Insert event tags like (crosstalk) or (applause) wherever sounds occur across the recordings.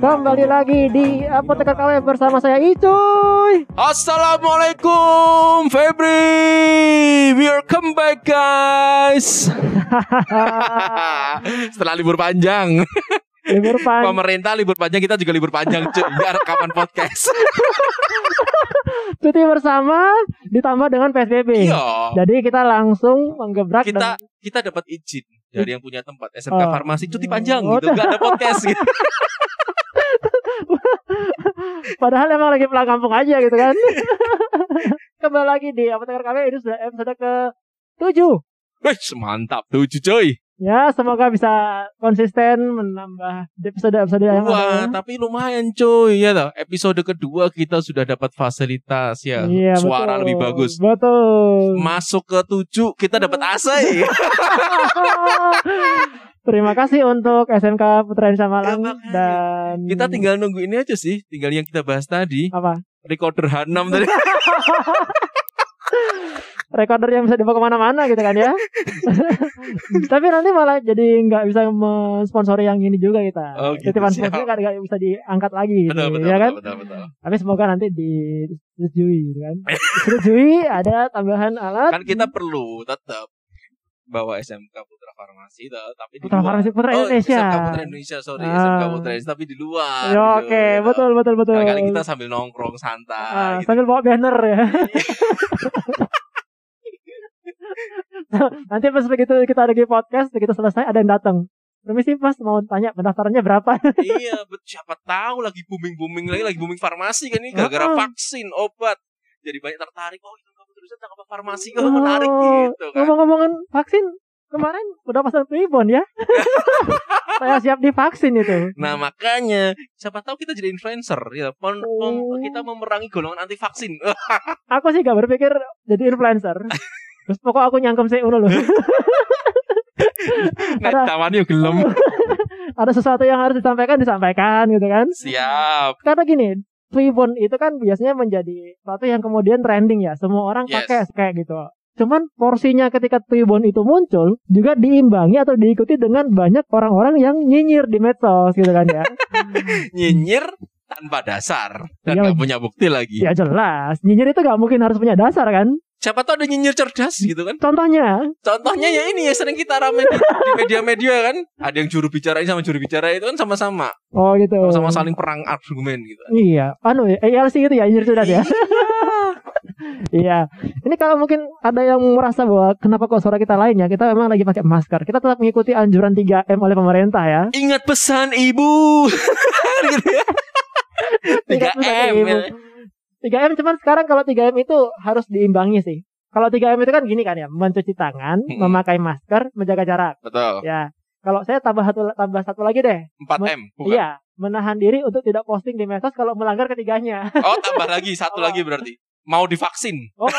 Kembali lagi di Apotek KW bersama saya Icuy. Assalamualaikum Febri. Welcome back guys. (laughs) Setelah libur panjang. Libur panjang. Pemerintah libur panjang Kita juga libur panjang cuy. Biar kapan podcast. (laughs) Cuti bersama ditambah dengan PSBB. Iya. Jadi kita langsung menggebrak Kita dan- kita dapat izin Dari yang punya tempat SMK Oh. Farmasi cuti panjang Oh, gitu Gak ada podcast gitu (laughs) padahal emang lagi pulang kampung aja gitu kan. (laughs) Kembali lagi di Apotek KW ini sudah episode ke 7. Wih mantap tujuh cuy Ya, semoga bisa konsisten menambah episode-episode yang Wah ada. tapi lumayan cuy ya toh. Episode kedua kita sudah dapat fasilitas ya Iya, Suara betul. lebih bagus Betul. Masuk ke tujuh kita dapat AC (laughs) Terima kasih untuk SMK Putra Indonesia Malang Ya, dan Kita tinggal nunggu ini aja sih, tinggal yang kita bahas tadi, apa? recorder H6 tadi. (laughs) Recorder yang bisa dibawa ke mana-mana gitu kan ya. (laughs) Tapi nanti malah jadi nggak bisa mensponsori yang ini juga kita. Oh, gitu, Titipan sponsor nggak nggak bisa diangkat lagi gitu, betul, betul, ya kan? betul, betul, betul. Tapi semoga nanti disetujui gitu kan. (laughs) Disetujui ada tambahan alat. Kan kita perlu tetap bawa SMK Putra Farmasi tapi di Putra luar. Farmasi Putra Oh, Indonesia. SMK Putra Indonesia, sorry, Ah. SMK Putra Indonesia tapi di luar. Ya, gitu, Oke, gitu. betul betul betul. Kali kita sambil nongkrong santai. Ah, gitu. sambil bawa banner ya. (laughs) (laughs) Nanti pas begitu kita lagi podcast, begitu selesai ada yang datang. Permisi Mas, mau tanya pendaftarannya berapa? (laughs) iya, siapa tahu lagi booming booming lagi, lagi booming farmasi kan ini gara-gara vaksin, obat. Jadi banyak tertarik. Oh, itu kamu terusan tentang apa farmasi oh, menarik gitu kan. Ngomong-ngomongin vaksin, kemarin udah pasang tribun ya. (laughs) Saya siap divaksin itu. Nah makanya siapa tahu kita jadi influencer ya pon, pon- Oh. kita memerangi golongan anti vaksin. Aku sih gak berpikir jadi influencer. Terus pokok aku nyangkem sih udah (laughs) loh. Nek Ada- tawannya gelem. (laughs) Ada sesuatu yang harus disampaikan disampaikan gitu kan. Siap. Karena gini, Tribun itu kan biasanya menjadi sesuatu yang kemudian trending ya. Semua orang Yes. pakai kayak gitu. Cuman porsinya ketika Tribun itu muncul juga diimbangi atau diikuti dengan banyak orang-orang yang nyinyir di medsos gitu kan ya. (laughs) Nyinyir tanpa dasar dan Iya. nggak punya bukti lagi. ya jelas, nyinyir itu gak mungkin harus punya dasar kan. Siapa tahu ada nyinyir cerdas gitu kan. Contohnya, Contohnya ya ini ya sering kita rame di, di media-media kan. Ada yang juru bicara ini sama juru bicara itu kan sama-sama. oh gitu. Sama saling perang argumen gitu. Iya, anu ya, ALC itu ya nyinyir cerdas ya. (laughs) Iya. Ini kalau mungkin ada yang merasa bahwa kenapa kok suara kita lainnya, kita memang lagi pakai masker. Kita tetap mengikuti anjuran 3M oleh pemerintah ya. Ingat pesan ibu. (laughs) gitu ya. 3 M. Ibu. 3M cuman sekarang kalau 3M itu harus diimbangi sih. Kalau 3M itu kan gini kan ya, mencuci tangan, Hmm. memakai masker, menjaga jarak. Betul. Ya. Kalau saya tambah satu tambah satu lagi deh. 4 M. Bukan. Iya, menahan diri untuk tidak posting di medsos kalau melanggar ketiganya. (laughs) Oh tambah lagi satu Oh. lagi berarti. Mau divaksin. Oh.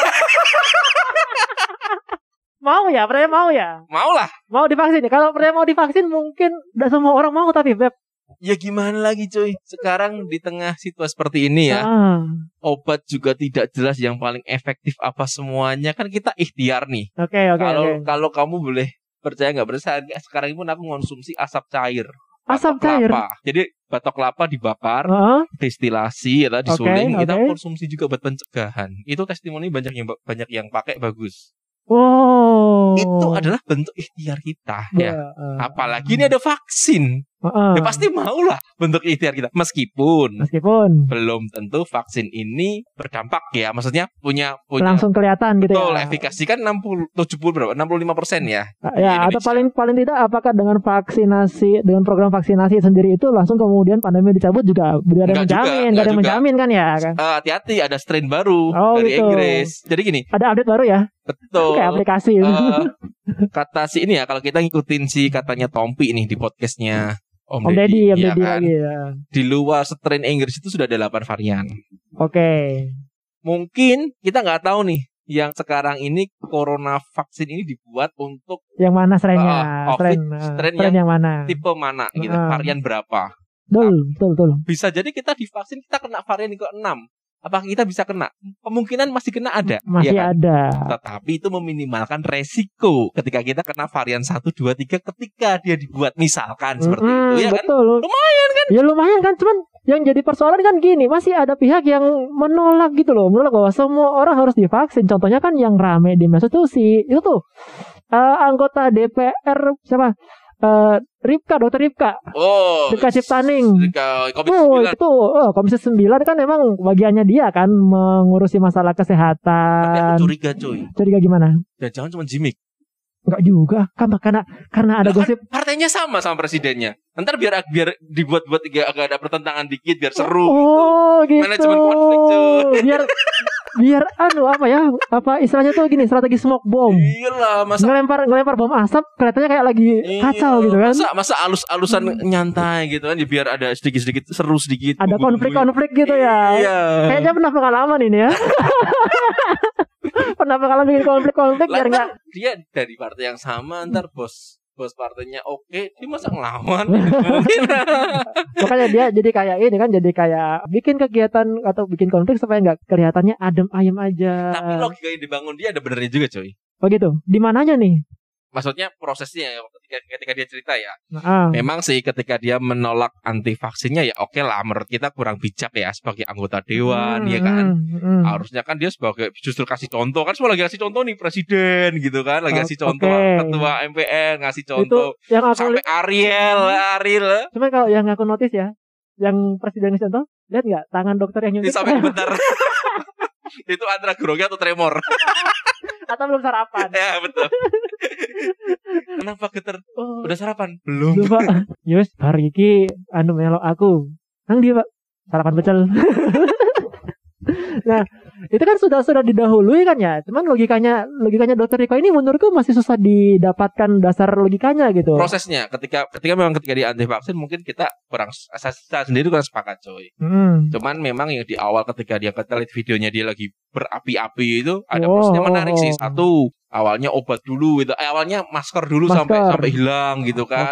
mau ya, (laughs) pernah mau ya? Mau lah. Mau divaksin ya? Kalau pernah mau divaksin mungkin tidak semua orang mau tapi Beb. Ya gimana lagi cuy Sekarang di tengah situasi seperti ini ya Ah, Obat juga tidak jelas yang paling efektif apa semuanya Kan kita ikhtiar nih Oke, oke, Kalau oke. kalau kamu boleh percaya nggak percaya Sekarang ini pun aku konsumsi asap cair Asap cair. kelapa. Jadi batok kelapa dibakar Heeh. Destilasi ya disuling Oke, Kita konsumsi juga buat pencegahan Itu testimoni banyak yang banyak yang pakai bagus Wow. Itu adalah bentuk ikhtiar kita ya Heeh. Apalagi ini ada vaksin Heeh. Ya pasti maulah bentuk ikhtiar kita Meskipun meskipun belum tentu vaksin ini berdampak ya. Maksudnya punya punya langsung kelihatan gitu betul ya. efikasi kan 60 70 berapa? 65 persen ya. Ya, atau paling paling tidak apakah dengan vaksinasi dengan program vaksinasi sendiri itu langsung kemudian pandemi dicabut juga tidak ada yang menjamin, enggak nggak ada yang menjamin kan ya kan? Eh, hati-hati ada strain baru Oh, dari gitu. Inggris. Jadi gini, Ada update baru ya? betul. Kayak aplikasi. Eh, kata si ini ya kalau kita ngikutin si katanya Tompi nih di podcastnya Om, Om Deddy, Om ya Deddy kan? lagi ya. Di luar strain Inggris itu sudah ada 8 varian. Oke. Mungkin kita nggak tahu nih yang sekarang ini corona vaksin ini dibuat untuk Yang mana strainnya? Ah, strain, COVID, ah, strain strain yang mana? tipe mana gitu, Ah. varian berapa. Betul, betul, betul. Bisa jadi kita divaksin kita kena varian yang ke-6. Apakah kita bisa kena? Kemungkinan masih kena ada. Masih ya kan? ada. Tetapi itu meminimalkan resiko ketika kita kena varian 1, 2, 3 ketika dia dibuat misalkan seperti Mm-mm, itu ya kan. betul. Lumayan kan? Ya lumayan kan, cuman yang jadi persoalan kan gini, masih ada pihak yang menolak gitu loh, menolak bahwa semua orang harus divaksin. Contohnya kan yang rame di si itu tuh eh, anggota DPR siapa? Eh, Ripka, Dokter Ripka, Oh. Ripka Ciptaning. Ripka Komisi 9. itu oh, Komisi 9 kan emang bagiannya dia kan mengurusi masalah Tapi aku kesehatan. curiga cuy. Curiga gimana? Dan jangan cuma gimmick. Enggak juga, kan karena karena ada kan gosip partainya sama sama presidennya. Ntar biar biar dibuat-buat agak, agak ada pertentangan dikit biar seru. Oh, gitu. Manajemen konflik, cuy. Biar (laughs) biar anu apa ya? Apa istilahnya tuh gini, strategi smoke bomb. Iyalah masa Ngelempar ngelempar bom asap kelihatannya kayak lagi kacau Iya, gitu kan. Masa masa alus-alusan nyantai gitu kan ya biar ada sedikit-sedikit seru sedikit. Ada bumbu-bumbu. konflik-konflik gitu ya. Iya. Kayaknya pernah pengalaman ini ya. (laughs) pernah pengalaman bikin konflik-konflik Lah, biar ntar enggak dia dari partai yang sama ntar bos bos partainya oke dia masa ngelawan (laughs) makanya dia jadi kayak ini kan jadi kayak bikin kegiatan atau bikin konflik supaya nggak kelihatannya adem ayem aja. tapi logika yang dibangun dia ada benernya juga coy Oh gitu. Di mananya nih? Maksudnya prosesnya ya, ketika ketika dia cerita ya. Ah. memang sih ketika dia menolak anti vaksinnya ya oke lah menurut kita kurang bijak ya sebagai anggota dewan Hmm, ya kan? hmm, hmm. harusnya kan dia sebagai justru kasih contoh kan semua lagi kasih contoh nih presiden gitu kan? Lagi kasih contoh oke. ketua MPR ngasih Itu contoh yang aku sampai Ariel Ariel. Cuma kalau yang aku notice ya, yang presiden ngasih contoh, lihat nggak tangan dokter yang nyuntik? Sampai (laughs) bentar. (laughs) Itu antara grogi atau tremor (laughs) atau belum sarapan? (laughs) ya betul kenapa geter Oh, udah sarapan belum lupa. (laughs) Yus, hari ini anu melo aku. Nang dia pak sarapan pecel. (laughs) (laughs) nah, itu kan sudah sudah didahului kan ya. Cuman logikanya logikanya dokter Riko ini menurutku masih susah didapatkan dasar logikanya gitu. prosesnya ketika ketika memang ketika dia anti vaksin mungkin kita kurang saya, saya sendiri kurang sepakat coy Hmm. cuman memang yang di awal ketika dia kita lihat videonya dia lagi berapi-api itu ada Oh, prosesnya menarik oh, sih oh. satu awalnya obat dulu gitu Eh, awalnya masker dulu Masker. sampai sampai hilang gitu kan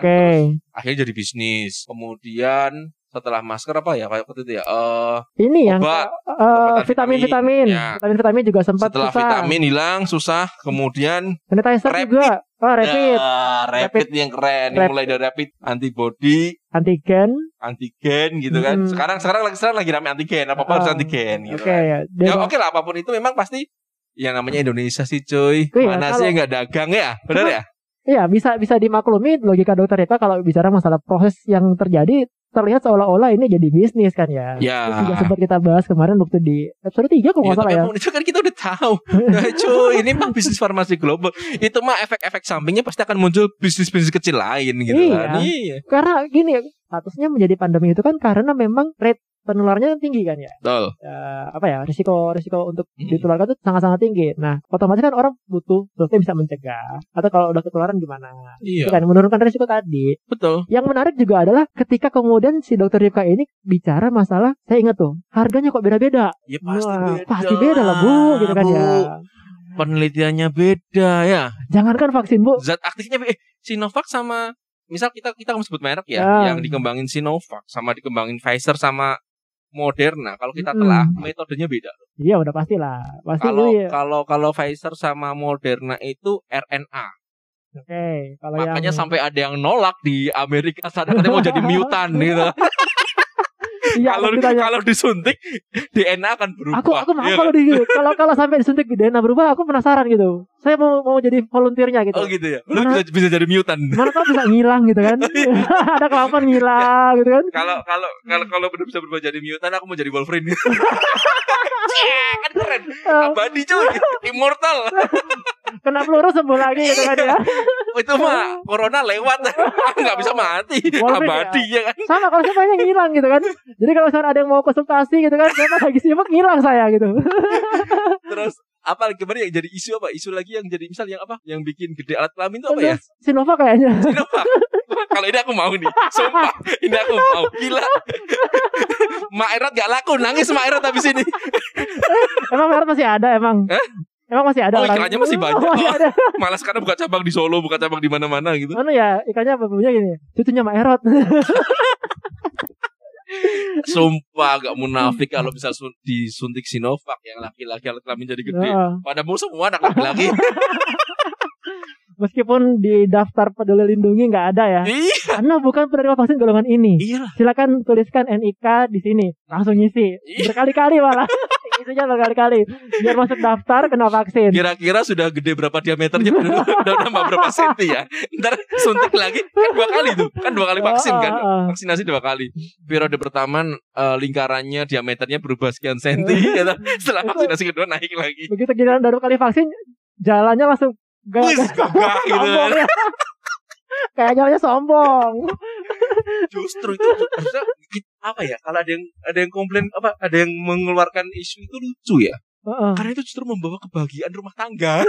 akhirnya jadi bisnis kemudian setelah masker apa ya kayak waktu itu ya eh Ini yang Obat. Obatan vitamin vitamin. vitamin, Ya. vitamin vitamin juga sempat setelah susah. vitamin hilang susah kemudian Sanitizer Rapid. juga. Oh, rapid. Ya, rapid, yang keren Rapid. mulai dari rapid antibody Antigen. antigen gitu kan Hmm. sekarang sekarang lagi sekarang lagi rame antigen apa apa harus Ah, antigen gitu Oke kan. ya. Ya oke lah apa pun itu memang pasti yang namanya Indonesia sih cuy Iya, mana kalau- sih nggak dagang ya benar ya Iya bisa bisa dimaklumi logika dokter Eka kalau bicara masalah proses yang terjadi terlihat seolah-olah ini jadi bisnis kan ya. Ya. Terus juga sempat kita bahas kemarin waktu di episode 3 kok Ya, salah ya. itu kan kita udah tahu nah, (laughs) cuy ini mah bisnis farmasi global itu mah efek-efek sampingnya pasti akan muncul bisnis-bisnis kecil lain gitu Iya. kan iya Karena gini statusnya menjadi pandemi itu kan karena memang rate penularnya tinggi kan ya. betul Eh, apa ya risiko risiko untuk Hmm. ditularkan itu sangat-sangat tinggi. Nah otomatis kan orang butuh dokter bisa mencegah atau kalau udah ketularan gimana? iya Itu kan menurunkan risiko tadi. betul Yang menarik juga adalah ketika kemudian si dokter Rifka ini bicara masalah, saya ingat tuh, harganya kok beda-beda. ya pasti Wah, beda pasti beda lah bu, gitu kan Bu. ya. penelitiannya beda ya Jangankan vaksin bu, zat aktifnya eh, Sinovac sama misal kita kita sebut merek ya, Ya. yang dikembangin Sinovac sama dikembangin Pfizer sama Moderna kalau kita telah metodenya beda iya udah pastilah, pasti kalau iya. kalau kalau Pfizer sama Moderna itu RNA Oke, kalau makanya yang sampai ada yang nolak di Amerika sana katanya mau jadi mutan gitu (laughs) iya, kalau kalau disuntik DNA akan berubah aku aku mau Iya kalau kan? di kalau kalau sampai disuntik di DNA berubah, aku penasaran gitu. Saya mau mau jadi volunteernya gitu. oh gitu ya lu Mana- bisa, bisa jadi mutan Mana tau bisa ngilang gitu kan? (laughs) (laughs) Ada kelakuan ngilang gitu kan? kalau kalau kalau kalau benar bisa berubah jadi mutan aku mau jadi Wolverine (laughs) kan keren abadi cuy immortal kena peluru sembuh lagi gitu kan ya. Itu mah corona lewat. (laughs) Nggak bisa mati. Abadi ya? kan? Sama kalau saya pengen ngilang gitu kan. Jadi kalau misalnya ada yang mau konsultasi gitu kan, saya lagi sibuk ngilang saya gitu. (laughs) terus apa lagi? Kemarin yang jadi isu apa? Isu lagi yang jadi misal yang apa? Yang bikin gede alat kelamin itu apa ya? Sinovac kayaknya. Sinovac. Kalau ini aku mau nih. Sumpah ini aku mau. Gila. (laughs) Mak gak laku nangis Mak Erot habis ini. Emang merek masih ada emang. Hah? Emang masih ada Oh, orang- ikannya masih banyak. Oh, masih ada. (laughs) malah sekarang buka cabang di Solo buka cabang di mana-mana gitu Mana ya ikannya apa punya gini. Cucunya Mak Erot. (laughs) Sumpah gak munafik kalau bisa sun- disuntik Sinovac yang laki-laki alat kelamin jadi gede. Heeh. Pada mau semua anak laki-laki. (laughs) Meskipun di daftar peduli lindungi nggak ada ya. iya. Karena bukan penerima vaksin golongan ini. Iya. Silakan tuliskan NIK di sini. Langsung ngisi. Iya. Berkali-kali malah. Isinya berkali-kali. Biar masuk daftar kena vaksin. Kira-kira sudah gede berapa diameternya (laughs) udah, udah nambah berapa senti ya Ntar suntik lagi Kan dua kali tuh Kan dua kali vaksin kan Ah, ah, ah. Vaksinasi dua kali Periode pertama eh, Lingkarannya diameternya berubah sekian senti (laughs) gitu. Setelah vaksinasi kedua naik lagi Begitu giliran baru kali vaksin, jalannya langsung gak, Wis gagah gitu ya. (laughs) Kayak jalannya sombong. Justru itu harusnya apa ya Kalau ada yang ada yang komplain apa Ada yang mengeluarkan isu itu lucu ya Heeh. Karena itu justru membawa kebahagiaan rumah tangga (laughs)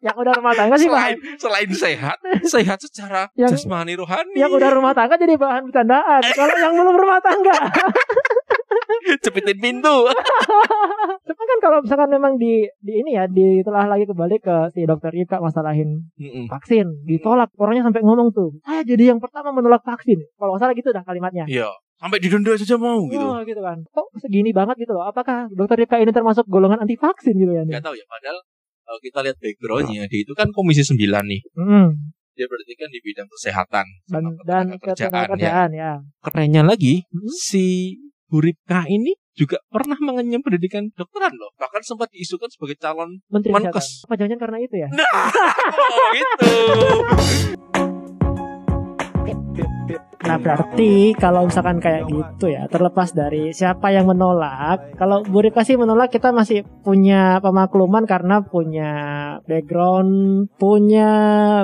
Yang udah rumah tangga sih Selain bahan. selain sehat Sehat secara Yang- jasmani rohani Yang udah rumah tangga jadi bahan bercandaan. (laughs) Kalau yang belum rumah tangga. Cepitin pintu (laughs) Cuma kan kalau misalkan memang di di ini ya ditelah lagi kembali ke si dokter Ika masalahin Mm-mm. vaksin ditolak orangnya sampai ngomong tuh saya jadi yang pertama menolak vaksin kalau salah gitu dah kalimatnya Iya, sampai didenda saja mau gitu. Oh, gitu kan kok segini banget gitu loh apakah dokter Ika ini termasuk golongan anti vaksin gitu ya nih? Gak tahu ya, padahal kalau kita lihat backgroundnya, dia itu kan komisi 9 nih. Hmm. Dia berarti kan di bidang kesehatan dan dan ketenagakerjaan, ketenagakerjaan ya. Kerennya lagi, Hmm. si Buripka ini juga pernah mengenyam pendidikan dokteran loh. Bahkan sempat diisukan sebagai calon Menteri Menkes. Kesehatan. Apa jangan karena itu ya? oh, gitu. Nah berarti kalau misalkan kayak gitu ya terlepas dari siapa yang menolak kalau Bu Rika sih menolak kita masih punya pemakluman karena punya background punya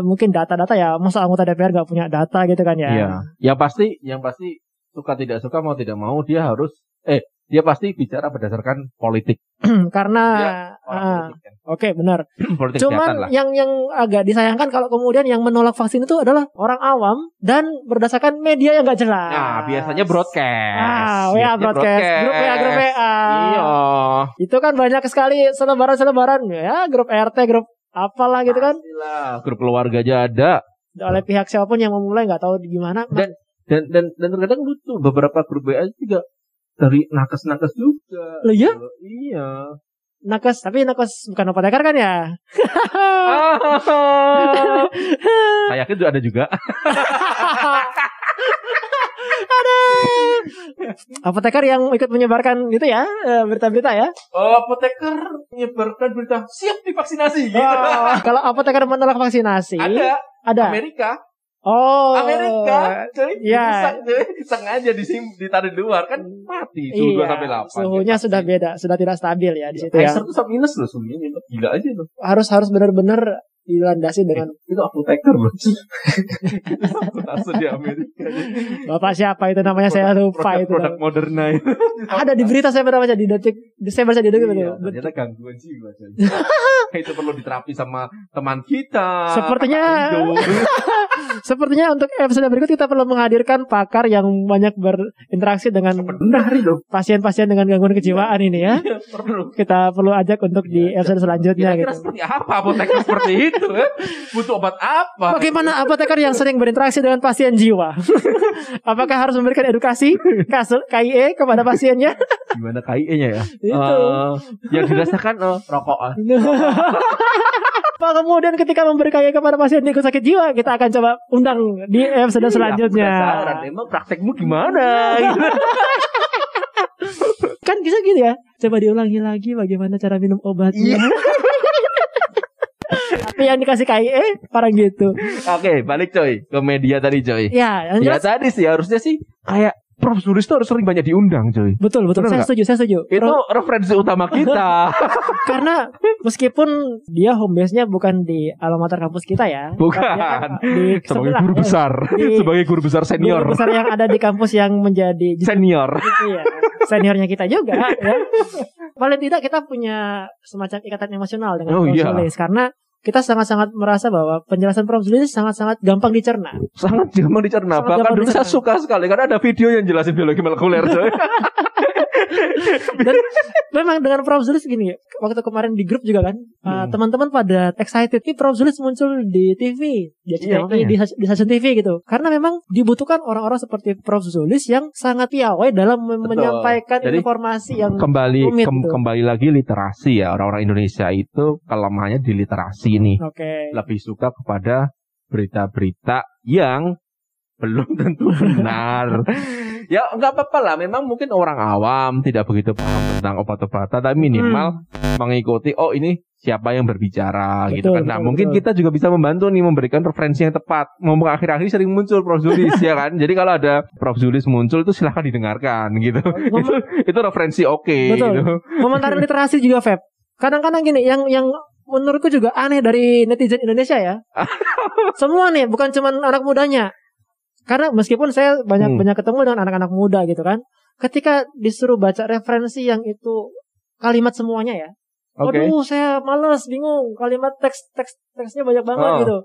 mungkin data-data ya masa anggota DPR gak punya data gitu kan ya Iya. Yang pasti, yang pasti suka tidak suka mau tidak mau dia harus eh dia pasti bicara berdasarkan politik. (clears throat) karena ah, politik kan. oke benar (clears throat) politik cuman lah. yang yang agak disayangkan kalau kemudian yang menolak vaksin itu adalah orang awam dan berdasarkan media yang gak jelas Nah, biasanya broadcast. Ah, WA Biasanya broadcast, grup WA, grup WA. Iya. Itu kan banyak sekali selebaran-selebaran ya, grup RT, grup apalah gitu kan. Pastilah, grup keluarga aja ada. Oleh pihak siapa pun yang memulai nggak tahu gimana. Dan dan dan dan terkadang lucu beberapa grup WA juga dari nakes-nakes juga. Loh ya? Iya. Nakes, tapi nakes bukan apoteker kan ya? (laughs) Saya yakin itu ada juga. (laughs) Apoteker yang ikut menyebarkan gitu ya, eh, berita-berita ya. Oh, apoteker menyebarkan berita siap divaksinasi. Gitu. Oh, kalau apoteker menolak vaksinasi, Ada ada. Amerika, Oh, Amerika, cuy, dirusak, cuy, sengaja disim, ditaruh di luar kan mati suhu 2 Iya, sampai 8. suhunya Ya, sudah beda, sudah tidak stabil ya di situ ya. Tuh sampai minus loh suhunya, gila aja tuh. Harus harus benar-benar dilandasi dengan (laughs) Itu apoteker loh. Di Amerika. Bapak siapa itu namanya saya lupa itu. Produk Moderna itu. Ada di berita saya pernah baca di detik, di saya baca di detik Iya, betul. ternyata gangguan jiwa. (laughs) itu perlu diterapi sama teman kita. Sepertinya-. (laughs) Sepertinya untuk episode berikut kita perlu menghadirkan pakar yang banyak berinteraksi dengan pasien-pasien dengan gangguan kejiwaan ini ya. Iya, perlu. Kita perlu ajak untuk di episode selanjutnya Kira-kira gitu. seperti apa apoteker seperti itu? eh? Butuh obat apa? Bagaimana apoteker yang sering berinteraksi dengan pasien jiwa? (laughs) Apakah harus memberikan edukasi kasus KIE kepada pasiennya? (laughs) Gimana KIE-nya ya? Itu. Eh, yang dirasakan oh, rokokan. (laughs) Pak kemudian ketika memberi KIE kepada pasien dengan sakit jiwa, kita akan coba undang di episode Iya, selanjutnya. penasaran, Emang praktekmu gimana? Gitu. (laughs) Kan bisa gitu ya. Coba diulangi lagi bagaimana cara minum obatnya. Iya. (laughs) Tapi yang dikasih KIE orang gitu. Oke, balik coy ke media tadi coy. Ya, Ya tadi sih harusnya sih kayak Prof Sulis tuh harus sering banyak diundang coy. betul betul. Bener Saya nggak? setuju, saya setuju. Itu Pro- referensi utama (laughs) kita. karena meskipun dia home base-nya bukan di alma mater kampus kita ya. Bukan. Kan Di sebagai guru besar, di- sebagai guru besar senior, Guru besar yang ada di kampus yang menjadi (laughs) senior. iya, seniornya kita juga ya. Paling tidak kita punya semacam ikatan emosional dengan Oh, Prof. iya. Karena kita sangat-sangat merasa bahwa penjelasan Prof. Sulis sangat-sangat gampang dicerna. Sangat gampang dicerna. Sangat Bahkan gampang dulu saya dicerna. suka sekali karena ada video yang jelasin biologi molekuler. (laughs) (laughs) Dan memang dengan Prof Zulis gini, waktu kemarin di grup juga kan, uh, Hmm. teman-teman pada excited. Ini Prof Zulis muncul di TV, di Iya, makanya. di, di stasiun TV gitu. Karena memang dibutuhkan orang-orang seperti Prof Zulis yang sangat piawai dalam Betul. menyampaikan Jadi, informasi yang kembali rumit kem- tuh. kembali lagi literasi ya orang-orang Indonesia itu kelemahannya di literasi nih Oke. lebih suka kepada berita-berita yang belum tentu benar. (laughs) Ya nggak apa-apa lah. Memang mungkin orang awam tidak begitu paham tentang obat-obatan tapi minimal mengikuti oh ini siapa yang berbicara gitu Betul, kan. Nah betul, mungkin betul. kita juga bisa membantu nih memberikan referensi yang tepat. Mau akhir-akhir sering muncul Prof. Zulis ya kan? Jadi kalau ada Prof. Zulis muncul itu silahkan didengarkan gitu. (laughs) Itu itu referensi oke Betul. gitu. Komentar (laughs) literasi juga Feb. Kadang-kadang gini, yang yang menurutku juga aneh dari netizen Indonesia ya. Semua nih, bukan cuma anak mudanya. Karena meskipun saya banyak Hmm. banyak ketemu dengan anak-anak muda gitu kan, ketika disuruh baca referensi yang itu kalimat semuanya ya. Oke. Aduh, saya males, bingung. Kalimat teks teks teksnya banyak banget Oh. gitu.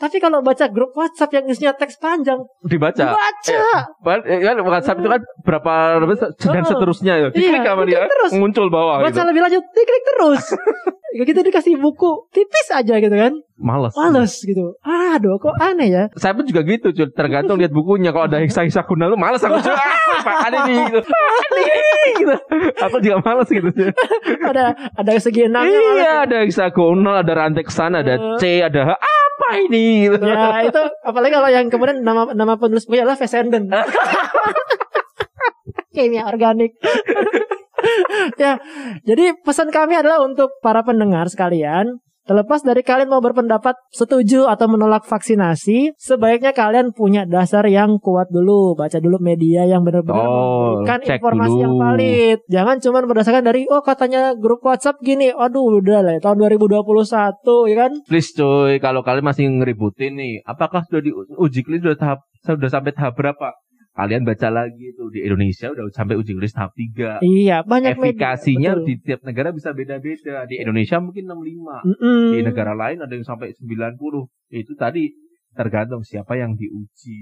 Tapi kalau baca grup WhatsApp yang isinya teks panjang, dibaca baca. Bahkan, eh, kan WhatsApp itu kan berapa (laughs) dan seterusnya ya. Diklik Iya, sama dia terus. muncul bawah Baca gitu. lebih lanjut, diklik terus. (laughs) Ya gitu dikasih buku tipis aja gitu kan. Males. Males gitu. Aduh, kok aneh ya. Saya pun juga gitu, cuy. tergantung lihat bukunya. Kalau ada (laughs) heksa heksagonal lu males aku cuy. Ah, apaan ini gitu. Ini gitu. Aku juga males gitu. Ada ada segi males. iya, ada heksagonal, ada ranteksan, ada C, ada H. Apa ini gitu. Ya itu apalagi kalau yang kemudian nama nama penulis bukunya adalah Fessenden. Kimia (laughs) organik. ya, jadi pesan kami adalah untuk para pendengar sekalian, terlepas dari kalian mau berpendapat setuju atau menolak vaksinasi, sebaiknya kalian punya dasar yang kuat dulu, baca dulu media yang benar-benar Oh, memberikan informasi dulu. yang valid. Jangan cuma berdasarkan dari oh katanya grup WhatsApp gini, aduh udah lah tahun 2021 ya kan. Please cuy, kalau kalian masih ngeributin nih, apakah sudah di uji klinis sudah tahap sudah sampai tahap berapa? Kalian baca lagi itu di Indonesia udah sampai uji klinis tahap 3. Iya, banyak. Efikasinya di tiap negara bisa beda-beda. Di Indonesia mungkin 65. Mm-mm. Di negara lain ada yang sampai 90. Itu tadi tergantung siapa yang diuji.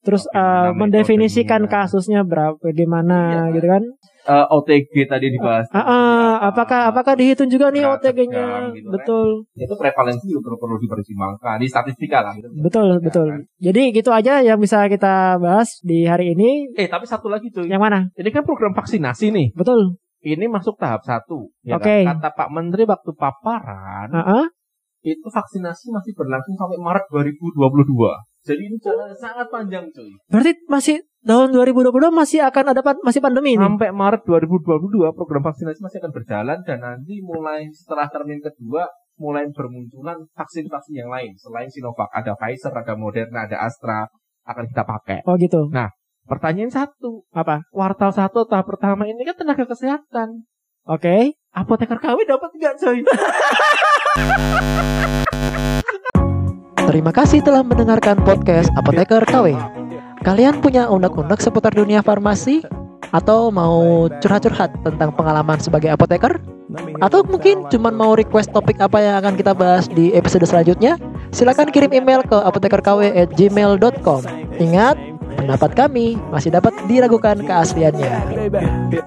Terus uh, mendefinisikan metodenya. kasusnya berapa gimana Iya. gitu kan? Eh, OTG tadi dibahas. Ah, ah, apakah apakah dihitung juga nih OTG-nya? gitu kan. betul. Itu prevalensi juga perlu, perlu dipertimbangkan di statistika lah. Gitu. Betul, Ya betul. kan? Jadi gitu aja yang bisa kita bahas di hari ini. Eh tapi satu lagi cuy. Yang mana? Ini kan program vaksinasi nih. Betul. Ini masuk tahap satu. Ya Oke. kan? Kata Pak Menteri waktu paparan, Ah, ah. Itu vaksinasi masih berlangsung sampai Maret 2022. Jadi ini jalan sangat panjang cuy. Berarti masih tahun 2022 masih akan ada pan- masih pandemi ini. Sampai Maret 2022 program vaksinasi masih akan berjalan dan nanti mulai setelah termin kedua mulai bermunculan vaksin-vaksin yang lain selain Sinovac ada Pfizer, ada Moderna, ada Astra akan kita pakai. Oh gitu. Pertanyaan satu, Apa? kuartal satu tahap pertama ini kan tenaga kesehatan. Oke. Apoteker KW dapat nggak coy? (laughs) Terima kasih telah mendengarkan podcast Apoteker KW. Kalian punya unek-unek seputar dunia farmasi? Atau mau curhat-curhat tentang pengalaman sebagai apoteker? Atau mungkin cuma mau request topik apa yang akan kita bahas di episode selanjutnya? Silakan kirim email ke apotekerkw@gmail.com. Ingat, pendapat kami masih dapat diragukan keasliannya. baby.